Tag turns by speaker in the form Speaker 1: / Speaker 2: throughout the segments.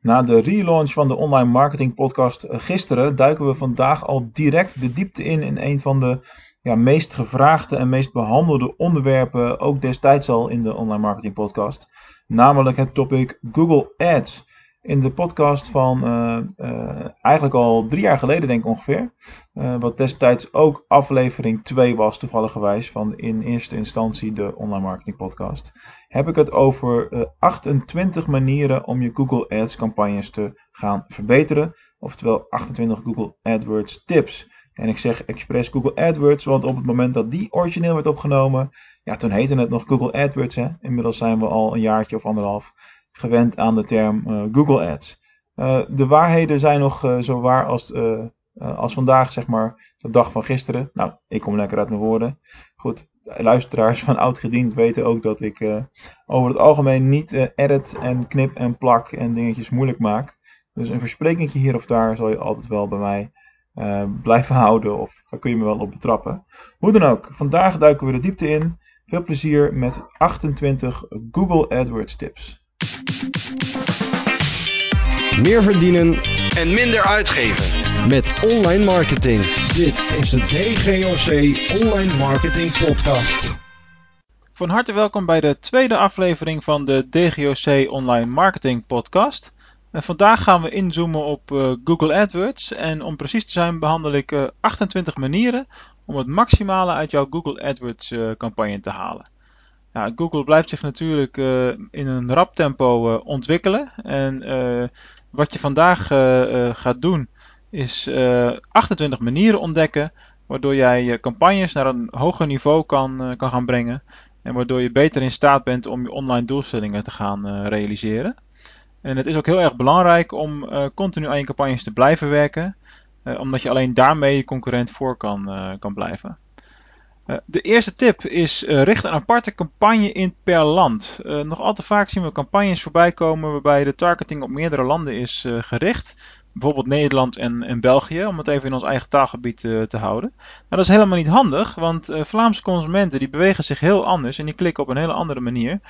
Speaker 1: Na de relaunch van de online marketing podcast eh, gisteren duiken we vandaag al direct de diepte in in een van de ja, meest gevraagde en meest behandelde onderwerpen, ook destijds al in de online marketing podcast, namelijk het topic Google Ads in de podcast van uh, eigenlijk al drie jaar geleden, denk ik ongeveer. Wat destijds ook aflevering 2 was, toevallig van in eerste instantie de online marketing podcast. Heb ik het over 28 manieren om je Google Ads campagnes te gaan verbeteren. Oftewel 28 Google AdWords tips. En ik zeg expres Google AdWords, want op het moment dat die origineel werd opgenomen, ja, toen heette het nog Google AdWords. Hè. Inmiddels zijn we al een jaartje of anderhalf gewend aan de term uh, Google Ads. Uh, de waarheden zijn nog zo waar als, als vandaag, zeg maar, de dag van gisteren. Nou, ik kom lekker uit mijn woorden. Goed, luisteraars van oud gediend weten ook dat ik over het algemeen niet edit en knip en plak en dingetjes moeilijk maak. Dus een versprekingje hier of daar zal je altijd wel bij mij blijven houden of daar kun je me wel op betrappen. Hoe dan ook, vandaag duiken we de diepte in. Veel plezier met 28 Google AdWords tips.
Speaker 2: Meer verdienen
Speaker 3: en minder uitgeven
Speaker 2: met online marketing.
Speaker 4: Dit is de DGOC Online Marketing Podcast.
Speaker 5: Van harte welkom bij de tweede aflevering van de DGOC Online Marketing Podcast. En vandaag gaan we inzoomen op uh, Google AdWords. En om precies te zijn behandel ik uh, 28 manieren om het maximale uit jouw Google AdWords uh, campagne te halen. Google blijft zich natuurlijk in een rap tempo ontwikkelen. En wat je vandaag gaat doen is 28 manieren ontdekken waardoor jij je campagnes naar een hoger niveau kan, kan gaan brengen. En waardoor je beter in staat bent om je online doelstellingen te gaan realiseren. En het is ook heel erg belangrijk om continu aan je campagnes te blijven werken. omdat je alleen daarmee je concurrent voor kan, kan blijven. Eh, de eerste tip is uh, richt een aparte campagne in per land. Uh, nog al te vaak zien we campagnes voorbij komen waarbij de targeting op meerdere landen is gericht. Bijvoorbeeld Nederland en, en, België, om het even in ons eigen taalgebied te houden. Nou, dat is helemaal niet handig, want Vlaamse consumenten die bewegen zich heel anders en die klikken op een hele andere manier.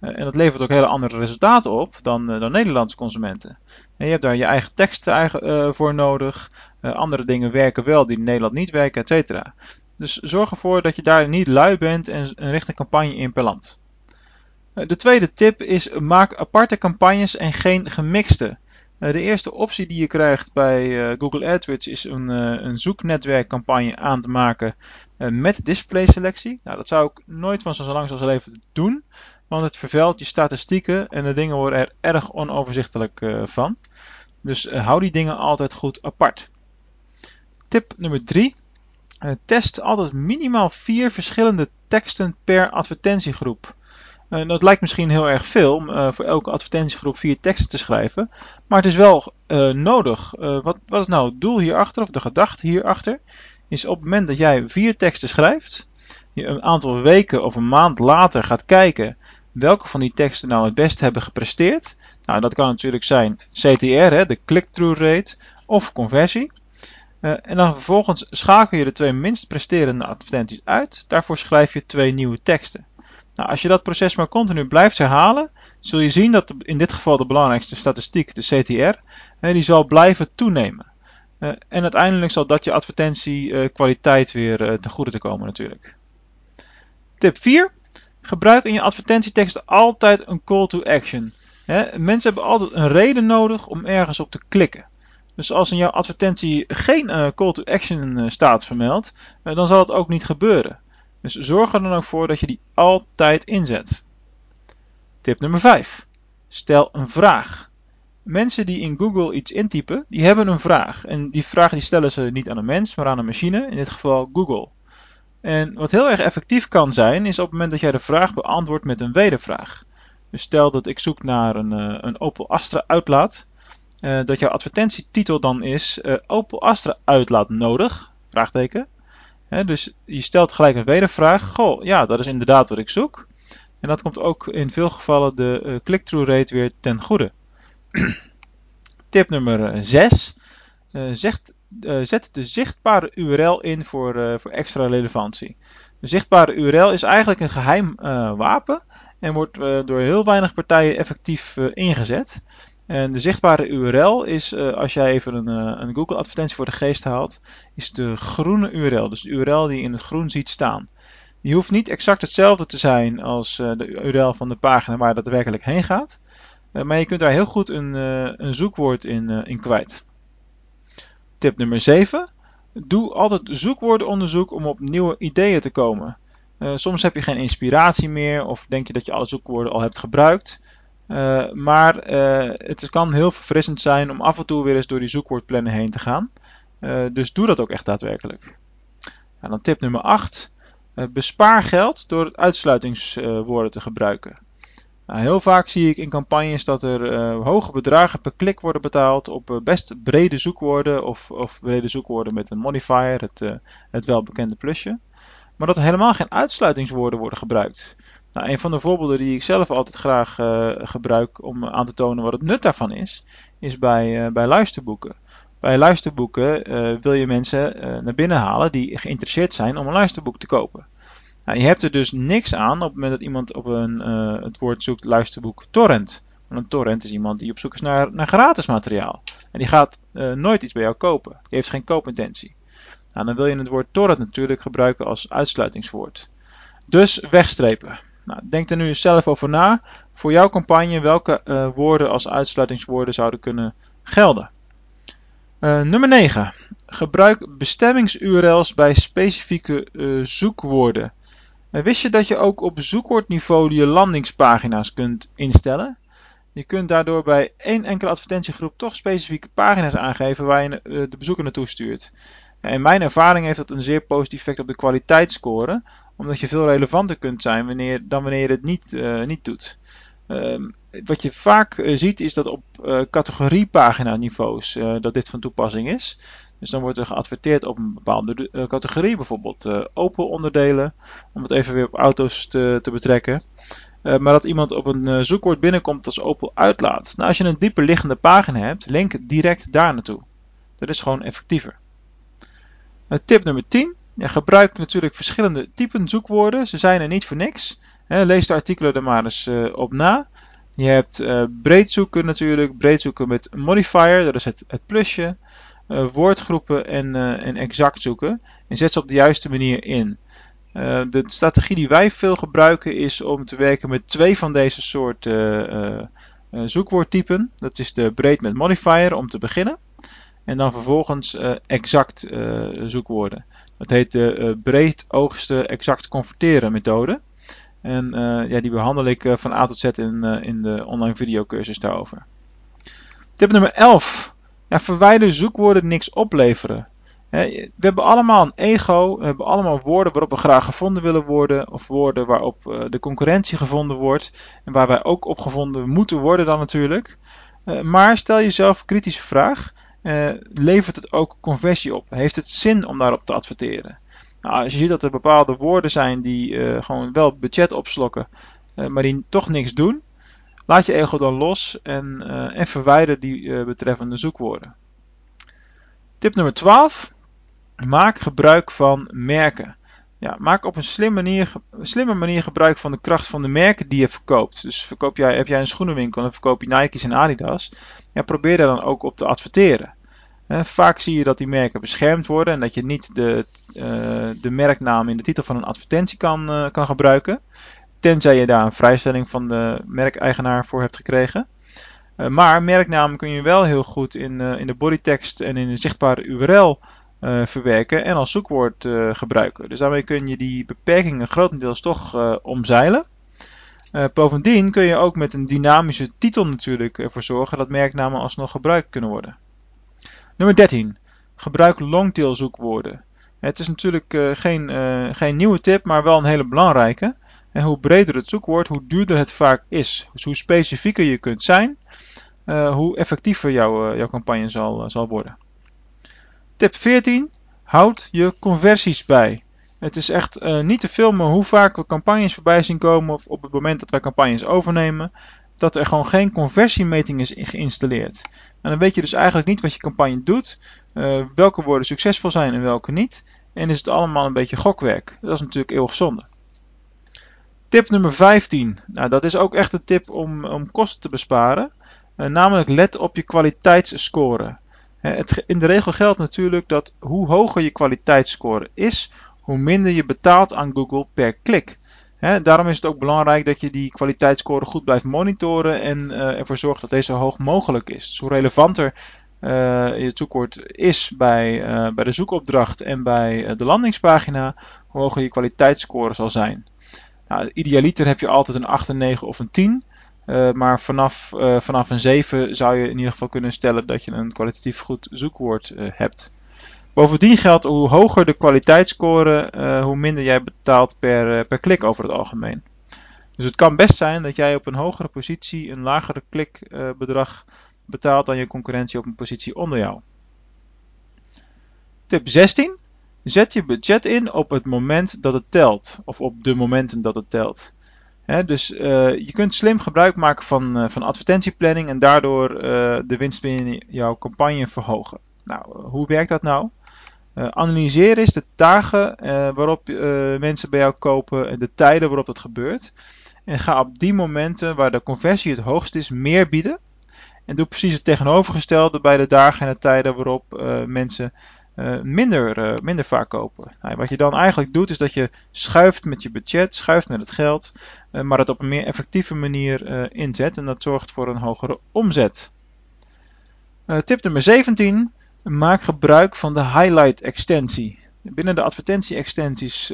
Speaker 5: en dat levert ook hele andere resultaten op dan, dan Nederlandse consumenten. En je hebt daar je eigen teksten voor nodig. andere dingen werken wel die in Nederland niet werken, et cetera. Dus zorg ervoor dat je daar niet lui bent en richt een campagne in per land. Eh, de tweede tip is maak aparte campagnes en geen gemixte. Eh, de eerste optie die je krijgt bij eh, Google AdWords is een, een zoeknetwerkcampagne aan te maken met displayselectie. Nou, dat zou ik nooit van zo lang als leven doen, want het vervuilt je statistieken en de dingen worden er erg onoverzichtelijk van. Dus hou die dingen altijd goed apart. Tip nummer 3 uh, test altijd minimaal vier verschillende teksten per advertentiegroep. Uh, dat lijkt misschien heel erg veel, uh, voor elke advertentiegroep vier teksten te schrijven. Maar het is wel nodig. wat, wat is nou het doel hierachter, of de gedachte hierachter? Is op het moment dat jij vier teksten schrijft, je een aantal weken of een maand later gaat kijken welke van die teksten nou het best hebben gepresteerd. Nou, dat kan natuurlijk zijn CTR, hè, de click-through rate, of conversie. En dan vervolgens schakel je de twee minst presterende advertenties uit. Daarvoor schrijf je twee nieuwe teksten. Nou, als je dat proces maar continu blijft herhalen, zul je zien dat in dit geval de belangrijkste statistiek, de CTR, die zal blijven toenemen. Uh, en uiteindelijk zal dat je advertentiekwaliteit weer ten goede te komen natuurlijk. Tip 4. Gebruik in je advertentieteksten altijd een call to action. mensen hebben altijd een reden nodig om ergens op te klikken. Dus als in jouw advertentie geen call to action staat vermeld, dan zal het ook niet gebeuren. Dus zorg er dan ook voor dat je die altijd inzet. Tip nummer 5. Stel een vraag. Mensen die in Google iets intypen, die hebben een vraag. En die vraag die stellen ze niet aan een mens, maar aan een machine, in dit geval Google. En wat heel erg effectief kan zijn, is op het moment dat jij de vraag beantwoordt met een wedervraag. Dus stel dat ik zoek naar een, een Opel Astra uitlaat uh, dat jouw advertentietitel dan is uh, Opel Astra uitlaat nodig? Vraagteken. Dus je stelt gelijk een wedervraag. Goh, ja, dat is inderdaad wat ik zoek. En dat komt ook in veel gevallen de uh, click-through rate weer ten goede. Tip nummer 6. zet de zichtbare URL in voor, voor extra relevantie. De zichtbare URL is eigenlijk een geheim wapen en wordt door heel weinig partijen effectief ingezet. En de zichtbare URL is, uh, als jij even een, uh, een Google advertentie voor de geest haalt, is de groene URL. Dus de URL die je in het groen ziet staan. Die hoeft niet exact hetzelfde te zijn als uh, de URL van de pagina waar dat werkelijk heen gaat. maar je kunt daar heel goed een, een zoekwoord in, in kwijt. Tip nummer 7. Doe altijd zoekwoordenonderzoek om op nieuwe ideeën te komen. soms heb je geen inspiratie meer of denk je dat je alle zoekwoorden al hebt gebruikt. Uh, maar uh, het kan heel verfrissend zijn om af en toe weer eens door die zoekwoordplannen heen te gaan. Uh, dus doe dat ook echt daadwerkelijk. En dan tip nummer 8. bespaar geld door uitsluitingswoorden te gebruiken. Nou, heel vaak zie ik in campagnes dat er hoge bedragen per klik worden betaald op best brede zoekwoorden of, of, brede zoekwoorden met een modifier, het, het welbekende plusje. Maar dat er helemaal geen uitsluitingswoorden worden gebruikt. Nou, een van de voorbeelden die ik zelf altijd graag uh, gebruik om aan te tonen wat het nut daarvan is, is bij, uh, bij luisterboeken. Bij luisterboeken uh, wil je mensen naar binnen halen die geïnteresseerd zijn om een luisterboek te kopen. Nou, je hebt er dus niks aan op het moment dat iemand op een, het woord zoekt luisterboek torrent. Want een torrent is iemand die op zoek is naar, naar gratis materiaal. En die gaat nooit iets bij jou kopen. Die heeft geen koopintentie. Nou, dan wil je het woord torrent natuurlijk gebruiken als uitsluitingswoord. Dus wegstrepen. Nou, denk er nu eens zelf over na. Voor jouw campagne welke uh, woorden als uitsluitingswoorden zouden kunnen gelden. Uh, nummer 9. Gebruik bestemmings-URL's bij specifieke uh, zoekwoorden. wist je dat je ook op zoekwoordniveau je landingspagina's kunt instellen? Je kunt daardoor bij één enkele advertentiegroep toch specifieke pagina's aangeven waar je de bezoeker naartoe stuurt. In mijn ervaring heeft dat een zeer positief effect op de kwaliteitsscore, omdat je veel relevanter kunt zijn wanneer, dan wanneer je het niet, uh, niet doet. Um, wat je vaak uh, ziet is dat op uh, categoriepagina niveaus dat dit van toepassing is. Dus dan wordt er geadverteerd op een bepaalde categorie, bijvoorbeeld Opel onderdelen, om het even weer op auto's te, te betrekken. maar dat iemand op een zoekwoord binnenkomt als Opel uitlaat. Nou, als je een dieper liggende pagina hebt, link direct daar naartoe. Dat is gewoon effectiever. Tip nummer 10. Ja, gebruik natuurlijk verschillende typen zoekwoorden. Ze zijn er niet voor niks. lees de artikelen er maar eens uh, op na. Je hebt uh, breed zoeken natuurlijk. Breed zoeken met modifier, dat is het, plusje. Woordgroepen en, en exact zoeken. En zet ze op de juiste manier in. de strategie die wij veel gebruiken is om te werken met twee van deze soorten zoekwoordtypen. Dat is de breed met modifier om te beginnen. En dan vervolgens exact zoekwoorden. Dat heet de uh, breed oogsten exact converteren methode. En ja, die behandel ik van A tot Z in, in de online videocursus daarover. Tip nummer 11. Ja, verwijder zoekwoorden niks opleveren. we hebben allemaal een ego, we hebben allemaal woorden waarop we graag gevonden willen worden, of woorden waarop de concurrentie gevonden wordt, en waar wij ook op gevonden moeten worden dan natuurlijk. maar stel jezelf een kritische vraag. Uh, levert het ook conversie op? Heeft het zin om daarop te adverteren? Nou, als je ziet dat er bepaalde woorden zijn die uh, gewoon wel budget opslokken, uh, maar die toch niks doen, laat je ego dan los en, en verwijder die betreffende zoekwoorden. Tip nummer 12. Maak gebruik van merken. Ja, maak op een slimme manier, slimme manier gebruik van de kracht van de merken die je verkoopt. Dus verkoop jij, heb jij een schoenenwinkel en verkoop je Nike's en Adidas. Ja, probeer daar dan ook op te adverteren. Vaak zie je dat die merken beschermd worden en dat je niet de, uh, de merknaam in de titel van een advertentie kan, uh, kan gebruiken. Tenzij je daar een vrijstelling van de merkeigenaar voor hebt gekregen. Maar merknaam kun je wel heel goed in, in de bodytext en in de zichtbare URL verwerken en als zoekwoord gebruiken. Dus daarmee kun je die beperkingen grotendeels toch omzeilen. bovendien kun je ook met een dynamische titel natuurlijk ervoor zorgen dat merknamen alsnog gebruikt kunnen worden. Nummer 13. Gebruik longtail zoekwoorden. Het is natuurlijk geen, geen nieuwe tip, maar wel een hele belangrijke. En hoe breder het zoekwoord, hoe duurder het vaak is. Dus hoe specifieker je kunt zijn, hoe effectiever jouw, jouw campagne zal, zal worden. Tip 14. Houd je conversies bij. Het is echt niet te filmen hoe vaak we campagnes voorbij zien komen of op het moment dat wij campagnes overnemen, dat er gewoon geen conversiemeting is geïnstalleerd. En dan weet je dus eigenlijk niet wat je campagne doet, uh, welke woorden succesvol zijn en welke niet. En is het allemaal een beetje gokwerk. Dat is natuurlijk eeuwig zonde. Tip nummer 15. Nou, dat is ook echt een tip om, om kosten te besparen. namelijk let op je kwaliteitsscore. Het, in de regel geldt natuurlijk dat hoe hoger je kwaliteitsscore is, hoe minder je betaalt aan Google per klik. Daarom is het ook belangrijk dat je die kwaliteitsscore goed blijft monitoren en uh, ervoor zorgt dat deze zo hoog mogelijk is. Dus hoe relevanter je zoekwoord is bij, uh, bij de zoekopdracht en bij de landingspagina, hoe hoger je kwaliteitsscore zal zijn. Nou, idealiter heb je altijd een 8, een 9 of een 10. Uh, maar vanaf, vanaf een 7 zou je in ieder geval kunnen stellen dat je een kwalitatief goed zoekwoord hebt. Bovendien geldt hoe hoger de kwaliteitsscore, hoe minder jij betaalt per, per klik over het algemeen. Dus het kan best zijn dat jij op een hogere positie een lagere klikbedrag betaalt dan je concurrentie op een positie onder jou. Tip 16. Zet je budget in op het moment dat het telt, of op de momenten dat het telt dus je kunt slim gebruik maken van, van advertentieplanning en daardoor de winst binnen jouw campagne verhogen. Nou, hoe werkt dat nou? Analyseer eens de dagen waarop mensen bij jou kopen en de tijden waarop dat gebeurt. En ga op die momenten waar de conversie het hoogst is meer bieden. En doe precies het tegenovergestelde bij de dagen en de tijden waarop mensen uh, minder, uh, minder vaak kopen. Nou, wat je dan eigenlijk doet is dat je schuift met je budget, schuift met het geld, uh, maar het op een meer effectieve manier inzet en dat zorgt voor een hogere omzet. tip nummer 17. Maak gebruik van de highlight extensie. Binnen de advertentie extensies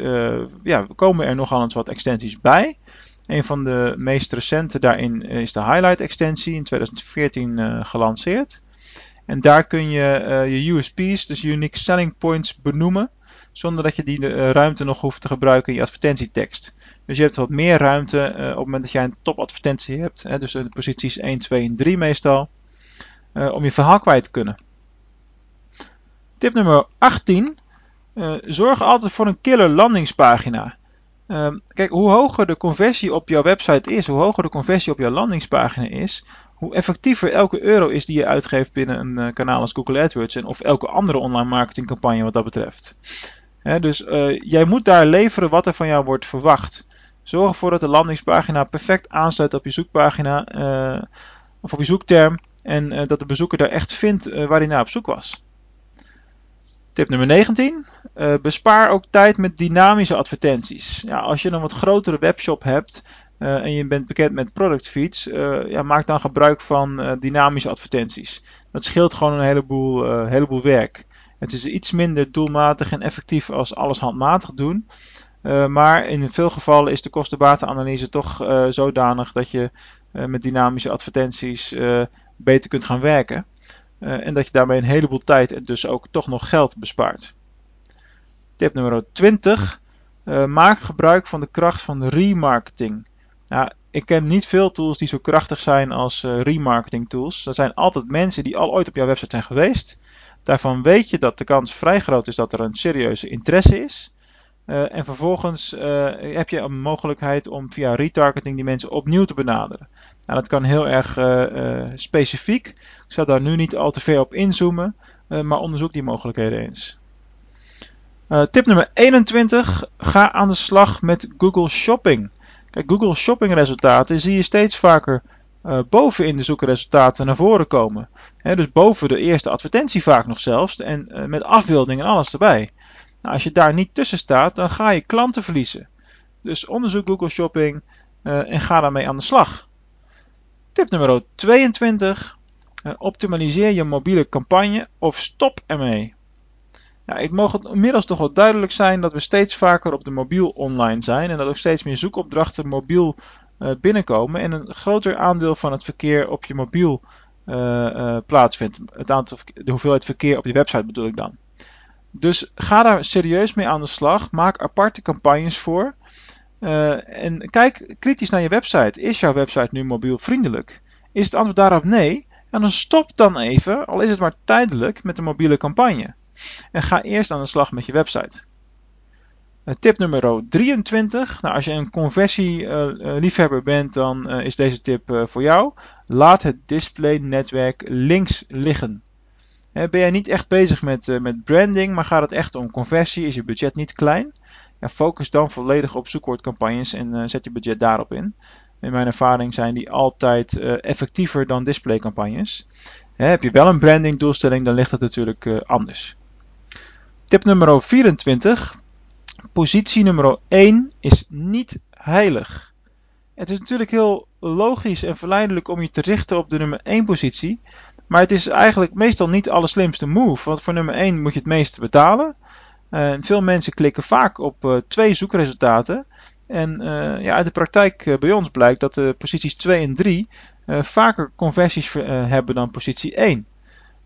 Speaker 5: ja, komen er nogal eens wat extensies bij. Een van de meest recente daarin is de highlight extensie in 2014 gelanceerd. En daar kun je je USP's, dus Unique Selling Points, benoemen. Zonder dat je die ruimte nog hoeft te gebruiken in je advertentietekst. Dus je hebt wat meer ruimte op het moment dat jij een topadvertentie hebt. Hè, dus de posities 1, 2 en 3 meestal. om je verhaal kwijt te kunnen. Tip nummer 18. zorg altijd voor een killer landingspagina. Ehm, kijk, hoe hoger de conversie op jouw website is, hoe hoger de conversie op jouw landingspagina is, hoe effectiever elke euro is die je uitgeeft binnen een uh, kanaal als Google AdWords en of elke andere online marketingcampagne wat dat betreft. dus uh, jij moet daar leveren wat er van jou wordt verwacht. Zorg ervoor dat de landingspagina perfect aansluit op je zoekpagina of op je zoekterm en dat de bezoeker daar echt vindt waar hij naar op zoek was. Tip nummer 19. bespaar ook tijd met dynamische advertenties. Ja, als je een wat grotere webshop hebt, uh, en je bent bekend met product feeds, uh, ja, maak dan gebruik van dynamische advertenties. Dat scheelt gewoon een heleboel, heleboel werk. Het is iets minder doelmatig en effectief als alles handmatig doen. maar in veel gevallen is de kostenbatenanalyse toch zodanig dat je met dynamische advertenties beter kunt gaan werken. En dat je daarmee een heleboel tijd en dus ook toch nog geld bespaart. Tip nummer 20. maak gebruik van de kracht van remarketing. Nou, ik ken niet veel tools die zo krachtig zijn als uh, remarketing tools. Er zijn altijd mensen die al ooit op jouw website zijn geweest. Daarvan weet je dat de kans vrij groot is dat er een serieuze interesse is. Uh, en vervolgens uh, heb je een mogelijkheid om via retargeting die mensen opnieuw te benaderen. Nou, dat kan heel erg specifiek. Ik zal daar nu niet al te ver op inzoomen, maar onderzoek die mogelijkheden eens. tip nummer 21. Ga aan de slag met Google Shopping. Kijk, Google Shopping resultaten zie je steeds vaker boven in de zoekresultaten naar voren komen. dus boven de eerste advertentie vaak nog zelfs. En met afbeeldingen en alles erbij. Nou, als je daar niet tussen staat, dan ga je klanten verliezen. Dus onderzoek Google Shopping uh, en ga daarmee aan de slag. Tip nummer 22. optimaliseer je mobiele campagne of stop ermee. Ja, het mogen inmiddels toch wel duidelijk zijn dat we steeds vaker op de mobiel online zijn en dat ook steeds meer zoekopdrachten mobiel uh, binnenkomen en een groter aandeel van het verkeer op je mobiel plaatsvindt. Het aantal, de hoeveelheid verkeer op je website bedoel ik dan. Dus ga daar serieus mee aan de slag. Maak aparte campagnes voor. en kijk kritisch naar je website. Is jouw website nu mobielvriendelijk? Is het antwoord daarop nee? En dan stop dan even, al is het maar tijdelijk, met een mobiele campagne. En ga eerst aan de slag met je website. Uh, tip nummer 23. Nou, als je een conversieliefhebber uh, bent, dan is deze tip voor jou. Laat het display-netwerk links liggen. Ben jij niet echt bezig met, met branding, maar gaat het echt om conversie, is je budget niet klein? Ja, focus dan volledig op zoekwoordcampagnes en zet je budget daarop in. in mijn ervaring zijn die altijd effectiever dan displaycampagnes. heb je wel een branding doelstelling, dan ligt het natuurlijk anders. Tip nummer 24. Positie nummer 1 is niet heilig. Het is natuurlijk heel logisch en verleidelijk om je te richten op de nummer 1 positie. Maar het is eigenlijk meestal niet de allerslimste move. Want voor nummer 1 moet je het meeste betalen. Veel mensen klikken vaak op uh, twee zoekresultaten. En uh, ja, uit de praktijk bij ons blijkt dat de posities 2 en 3 vaker conversies hebben dan positie 1.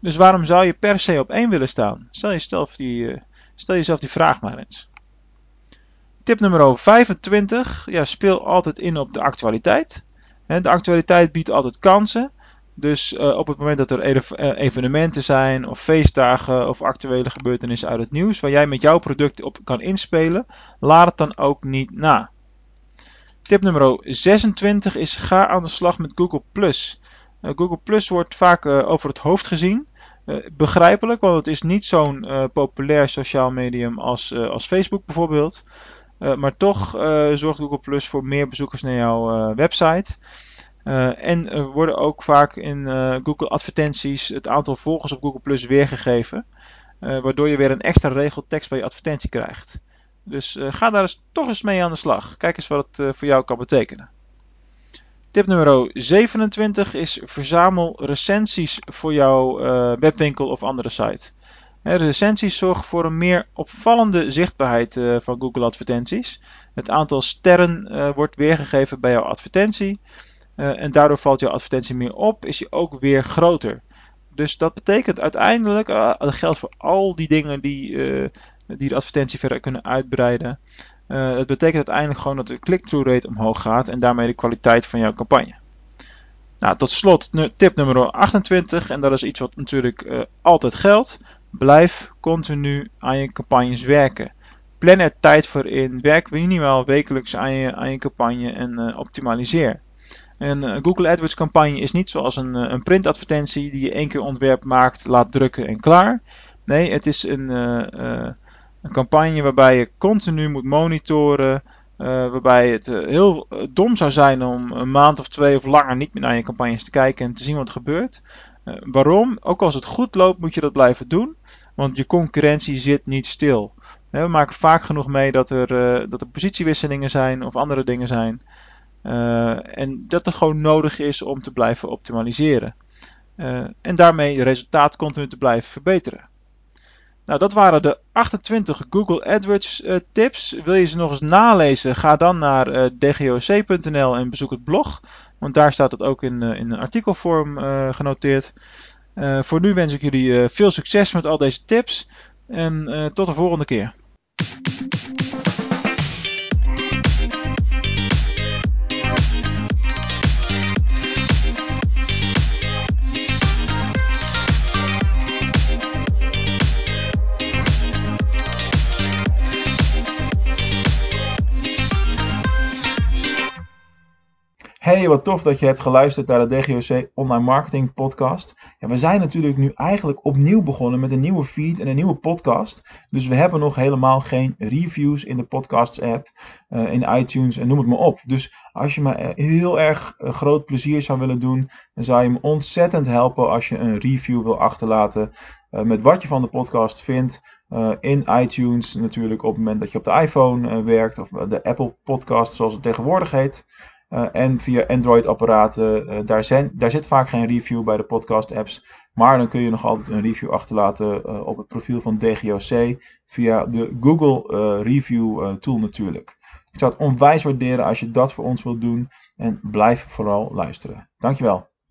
Speaker 5: Dus waarom zou je per se op 1 willen staan? Stel jezelf die, stel die vraag maar eens. Tip nummer 25. Ja, speel altijd in op de actualiteit. De actualiteit biedt altijd kansen. Dus uh, op het moment dat er eh, evenementen zijn, of feestdagen, of actuele gebeurtenissen uit het nieuws, waar jij met jouw product op kan inspelen, laat het dan ook niet na. Tip nummer 26 is: ga aan de slag met Google. Uh, Google wordt vaak over het hoofd gezien. begrijpelijk, want het is niet zo'n populair sociaal medium als, als Facebook bijvoorbeeld. Maar toch zorgt Google Plus voor meer bezoekers naar jouw website. en er worden ook vaak in Google advertenties het aantal volgers op Google Plus weergegeven. waardoor je weer een extra regel tekst bij je advertentie krijgt. Dus ga daar eens, toch eens mee aan de slag. Kijk eens wat het voor jou kan betekenen. Tip nummer 27 is verzamel recensies voor jouw webwinkel of andere site. Recensies zorgen voor een meer opvallende zichtbaarheid van Google advertenties. Het aantal sterren wordt weergegeven bij jouw advertentie. Uh, en daardoor valt jouw advertentie meer op, is je ook weer groter. Dus dat betekent uiteindelijk, dat geldt voor al die dingen die, die de advertentie verder kunnen uitbreiden. het betekent uiteindelijk gewoon dat de click-through rate omhoog gaat en daarmee de kwaliteit van jouw campagne. Nou, tot slot tip nummer 28, en dat is iets wat natuurlijk altijd geldt. Blijf continu aan je campagnes werken. Plan er tijd voor in. Werk minimaal wekelijks aan je, aan je campagne en optimaliseer. Een uh, Google AdWords campagne is niet zoals een, uh, een printadvertentie die je één keer ontwerp maakt, laat drukken en klaar. Nee, het is een, een campagne waarbij je continu moet monitoren. waarbij het heel dom zou zijn om een maand of twee of langer niet meer naar je campagnes te kijken en te zien wat er gebeurt. waarom? Ook als het goed loopt moet je dat blijven doen. Want je concurrentie zit niet stil. We maken vaak genoeg mee dat er, dat er positiewisselingen zijn of andere dingen zijn. Uh, en dat het gewoon nodig is om te blijven optimaliseren. Uh, en daarmee het resultaat continu te blijven verbeteren. Nou, dat waren de 28 Google AdWords tips. Wil je ze nog eens nalezen? Ga dan naar dgoc.nl en bezoek het blog. Want daar staat het ook in, in een artikelvorm genoteerd. Voor nu wens ik jullie veel succes met al deze tips en tot de volgende keer.
Speaker 1: Hey, wat tof dat je hebt geluisterd naar de DGOC Online Marketing Podcast. Ja, we zijn natuurlijk nu eigenlijk opnieuw begonnen met een nieuwe feed en een nieuwe podcast. Dus we hebben nog helemaal geen reviews in de Podcasts app, uh, in iTunes en noem het maar op. Dus als je me heel erg uh, groot plezier zou willen doen, dan zou je me ontzettend helpen als je een review wil achterlaten uh, met wat je van de podcast vindt. in iTunes natuurlijk op het moment dat je op de iPhone werkt of de Apple Podcast zoals het tegenwoordig heet. Uh, en via Android-apparaten. Uh, daar, daar zit vaak geen review bij de podcast-apps. Maar dan kun je nog altijd een review achterlaten uh, op het profiel van DGOC. Via de Google Review Tool natuurlijk. Ik zou het onwijs waarderen als je dat voor ons wilt doen. En blijf vooral luisteren. Dankjewel.